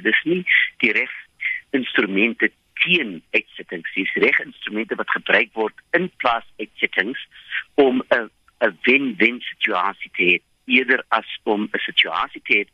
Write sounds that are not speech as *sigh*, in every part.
Dis nie die reg instrumente teen uitsettings. Dis reg instrumente wat gebruik word in plaas uitsettings om 'n 'n wen-wen situasie te hê eerder as om 'n situasie te hê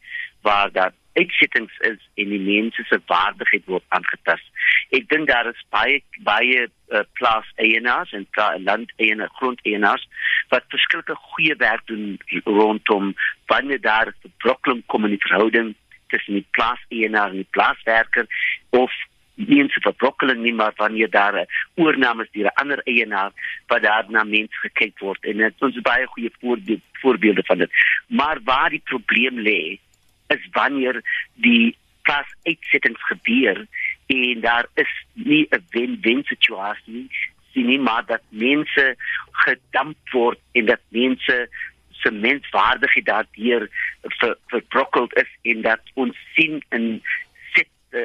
waar daar uitsettings is en die mense se waardigheid word aangetast. Ek dink daar is baie baie uh, plaas eienaars en land eienaars, grond eienaars wat verskillende goeie werk doen rondom wanneer daar 'n verbrokkeling kom in die verhouding tussen die plaas eienaar en die plaaswerker of nie eens verbrokkeling nie maar wanneer daar 'n oorname is deur 'n ander eienaar wat daar na mense gekyk word en dit ons baie goeie voorbeeld, voorbeelde van dit. Maar waar die probleem lê is wanneer die plaas uitsettings gebeur en daar is nie 'n wen-wen situasie sien nie maar dat mense gedamp word en dat mense se menswaardigheid daardeur ver, verbrokkeld is en dat ons sien in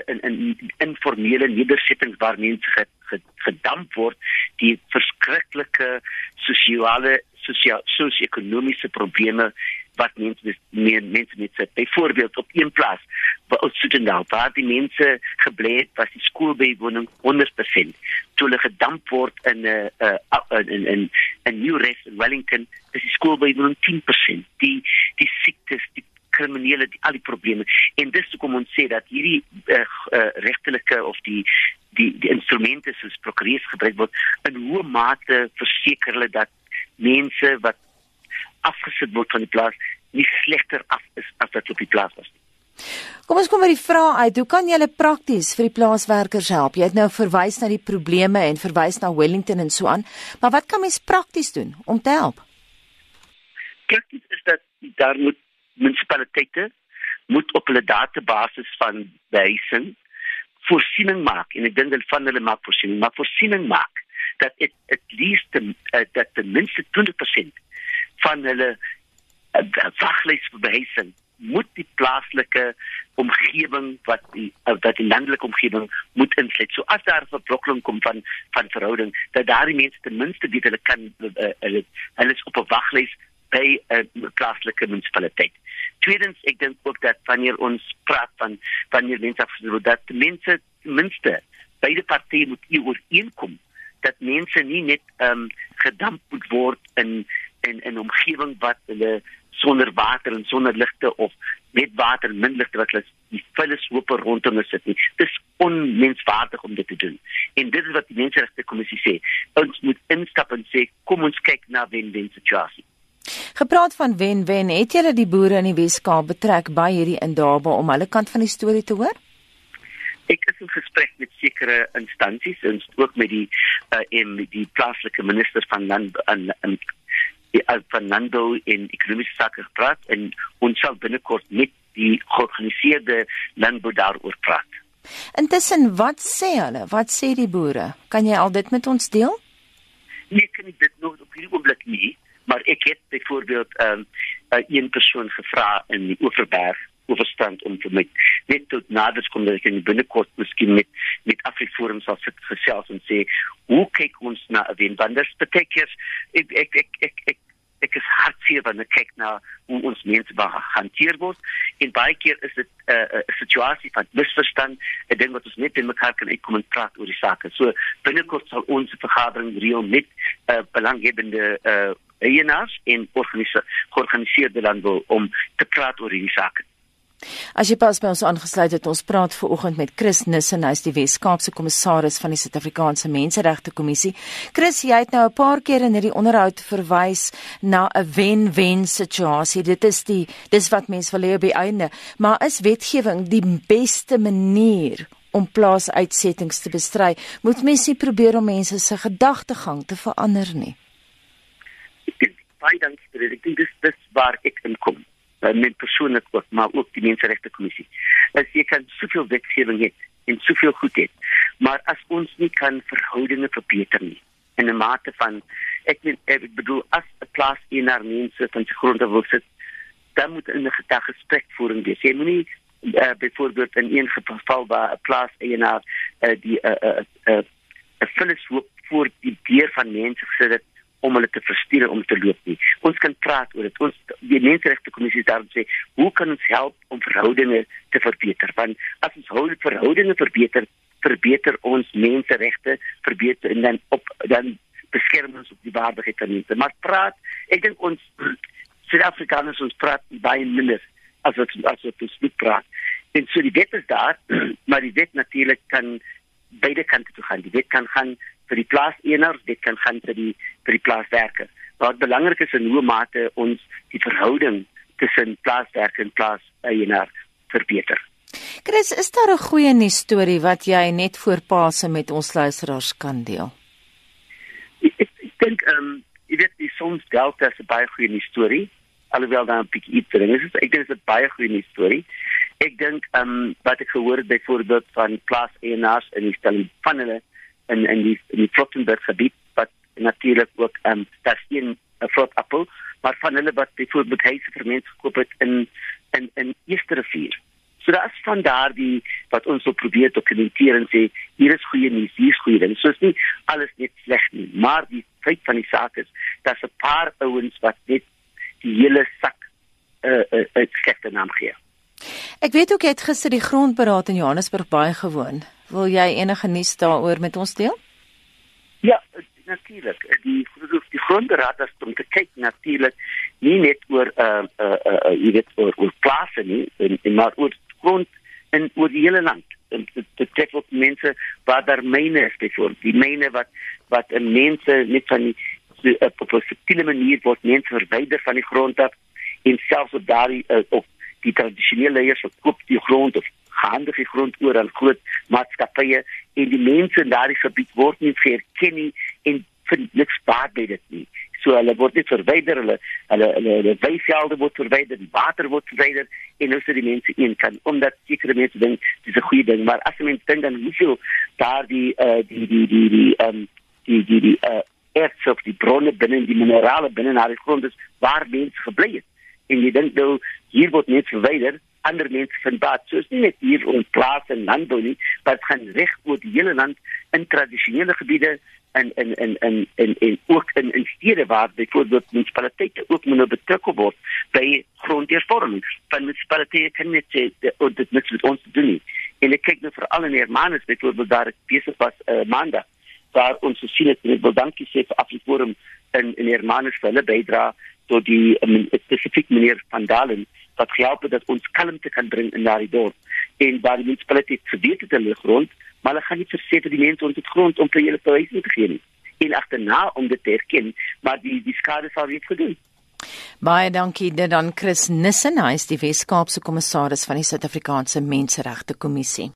in in informele nedersettings waar mense gedamp word die verskriklike sosiale sosio-ekonomiese probleme wat mense meer mense met sit. Byvoorbeeld op een plaas waar ons sit en daar waar die mense gebly het was die skoolbywoning 100% toe hulle gedamp word in 'n uh, uh, in in 'n new rest in Wellington is die skoolbywoning 10%. Die die siektes, die kriminele die al die probleme en dis hoekom ons sê dat hierdie uh, uh, regtelike of die die die instrumente soos prokureurs gebruik word in hoe mate verseker hulle dat mense wat afgesit word van die plaas nie slegter af is as wat op die plaas was. Kom ons kom by die vraag uit. Hoe kan jy hulle prakties vir die plaaswerkers help? Jy het nou verwys na die probleme en verwys na Wellington en so aan, maar wat kan mens prakties doen om te help? Prakties is dat daar moet munisipaliteite moet op hulle database van behuising voorsiening maak en ek dink hulle van hulle maak voorsiening, maar voorsiening maak dat dit at least uh, dat ten minste 20% van hulle waglys vir behuising moet die plaaslike omgewing wat die uh, wat die landelike omgewing moet insluit. So as daar 'n verbrokkeling kom van van verhouding, dat daardie mense ten minste weet hulle kan uh, hulle hulle is op 'n waglys by 'n plaaslike munisipaliteit. Tweedens, ek dink ook dat wanneer ons praat van wanneer mense afgesluit dat mense ten minste beide partye moet ooreenkom dat mense nie net ehm um, gedamp moet word in in 'n omgewing wat hulle sonder water en sonder ligte of met water en min ligte wat hulle die vullis hoop rondom hulle sit nie. Dis onmenswaardig om dit te doen. En dit is wat die menseregte kommissie sê. Ons moet instap en sê kom ons kyk na wen-wen situasie. Gepraat van wen-wen, het julle die boere in die Weskaap betrek by hierdie indabe om hulle kant van die storie te hoor? Ek is in gesprek met sekere instansies en ook met die uh, en die plaaslike minister van land en en al Fernando in ekonomiese sake gepraat en ons sal binnekort met die georganiseerde landbou daaroor praat. Intussen, wat sê hulle? Wat sê die boere? Kan jy al dit met ons deel? Nee, kan ek dit nog op hierdie oomblik nie, maar ek het byvoorbeeld ehm um, uh, een persoon gevra in Oeverberg oorstand om vir my net tot nader kom dat ek in binnekort miskien met met Afriforum sal sit gesels en sê hoe kyk ons na 'n wen want dit beteken ek ek ek ek ek ek is hartseer wanneer ek kyk na hoe ons mense hanteer word en baie keer is dit 'n uh, 'n situasie van misverstand ek dink wat ons net in mekaar kan uitkom en praat oor die saak so binnekort sal ons vergadering reël met uh, belanghebbende uh, eienaars en georganiseerde landbou om te praat oor hierdie saak As jy pas by ons aangesluit het, ons praat ver oggend met Chris Nissen, hy's die Wes-Kaapse kommissaris van die Suid-Afrikaanse Menseregte Kommissie. Chris, jy het nou 'n paar keer in hierdie onderhoud verwys na 'n wen-wen situasie. Dit is die dis wat mense wil hê op die einde, maar is wetgewing die beste manier om plaasuitsettings te bestry? Moet mens nie probeer om mense se gedagtegang te verander nie. Baie dankie vir dit. Ek dink dis dis waar ek inkom uh, met persoonlik ook maar ook die menseregte kommissie. As jy kan soveel wetgewing hê en soveel goed hê, maar as ons nie kan verhoudinge verbeter nie in 'n mate van ek net ek bedoel as 'n plaas in haar mense van se gronde wil sit, dan moet 'n gedag gesprekvoering wees. Jy moenie uh, byvoorbeeld in een geval waar 'n plaas eienaar uh, die 'n uh, 'n uh, 'n uh, 'n vullis voor die deur van mense gesit het om hulle te verstuur om te loop nie. Ons kan praat oor dit. Ons die menseregte kommissie daar sê, hoe kan ons help om verhoudinge te verbeter? Want as verhoudinge verbeter, verbeter ons menseregte, verbeter en dan op dan beskerm ons op die waardigheid van mense. Maar praat, ek dink ons *clears throat* Suid-Afrikaners ons praat baie minder as wat as wat ons moet praat. En so die wet is daar, *clears throat* maar die wet natuurlik kan beide kante toe gaan. Die wet kan gaan vir die plaaseienaars, dit kan gaan vir die vir die plaaswerker. Wat belangrik is in hoe mate ons die verhouding tussen plaaswerker en plaaseienaar verbeter. Chris, is daar 'n goeie nuus storie wat jy net voor Paase met ons luisteraars kan deel? Ek ek, ek dink ehm um, jy weet die Sons Delta is 'n baie goeie nuus storie. Alhoewel daar 'n bietjie iets ding is, ek dink dit is 'n baie goeie nuus storie. Ek dink ehm um, wat ek gehoor het byvoorbeeld van plaaseienaars in die stelling van hulle in in die in die Flottenberg gebied wat natuurlik ook ehm um, daar sien 'n vrot appel maar van hulle wat byvoorbeeld huise vir mense gekoop het in in in Eerste Rivier So is van daardie wat ons wil probeer dokumenteer en sê hier is goeie nuus, hier is goeie ding. So is nie alles net sleg nie, maar die feit van die saak is dat 'n paar ouens wat net die hele sak 'n uh, uh, uh, slegte naam gee. Ek weet ook jy het gister die grondberaad in Johannesburg baie gewoon. Wil jy enige nuus daaroor met ons deel? Ja, natuurlik. Die die grondberaad het om te kyk natuurlik nie net oor uh uh uh jy weet oor oor plase nie, en, en maar oor grond in oor die hele land. En dit trek ook mense waar daar myne is byvoorbeeld. Die myne wat wat mense net van die so, op 'n subtiele manier word mense verwyder van die grond af en selfs op daardie uh, op die tradisionele leiers verkoop die grond of handig grond oor aan groot maatskappye en die mense in daardie gebied word nie geerken nie en vind niks baat by dit nie. So hulle word net verwyder hulle hulle hulle, hulle weivelde word verwyder die water word verwyder en nou sit die mense een kan omdat sekere mense dink dis 'n goeie ding maar as jy mens dink dan hoeveel daar die uh, die die die die ehm um, die die die uh, erts of die bronne binne die minerale binne na die grond is waar mense gebly het. En jy dink nou hier word net verwyder ander mense vind baat soos nie net hier op plaas en landbou nie maar dit gaan reg oor die hele land in tradisionele gebiede en en en en en en ook in in stede waar byvoorbeeld munisipaliteite ook moet betrokke word by grondhervorming. Van munisipaliteite kan net sê dat dit niks met ons te doen nie. En ek kyk nou vir al in Hermanus byvoorbeeld daar ek besig was uh, maandag waar ons gesien het en ek wil dankie sê vir Afriforum in in Hermanus vir hulle bydra tot die um, spesifiek meneer van Dalen wat gehelp het dat ons kalmte kan bring in daardie dorp. En waar die munisipaliteit geweet het hulle grond maar hulle gaan nie verseker die mense ons het grond om vir hulle huise te gee nie. En agterna om dit te erken maar die die skade sal weer gedoen. Baie dankie dit dan Chris Nissen. Hy is die Wes-Kaapse kommissaris van die Suid-Afrikaanse Menseregte Kommissie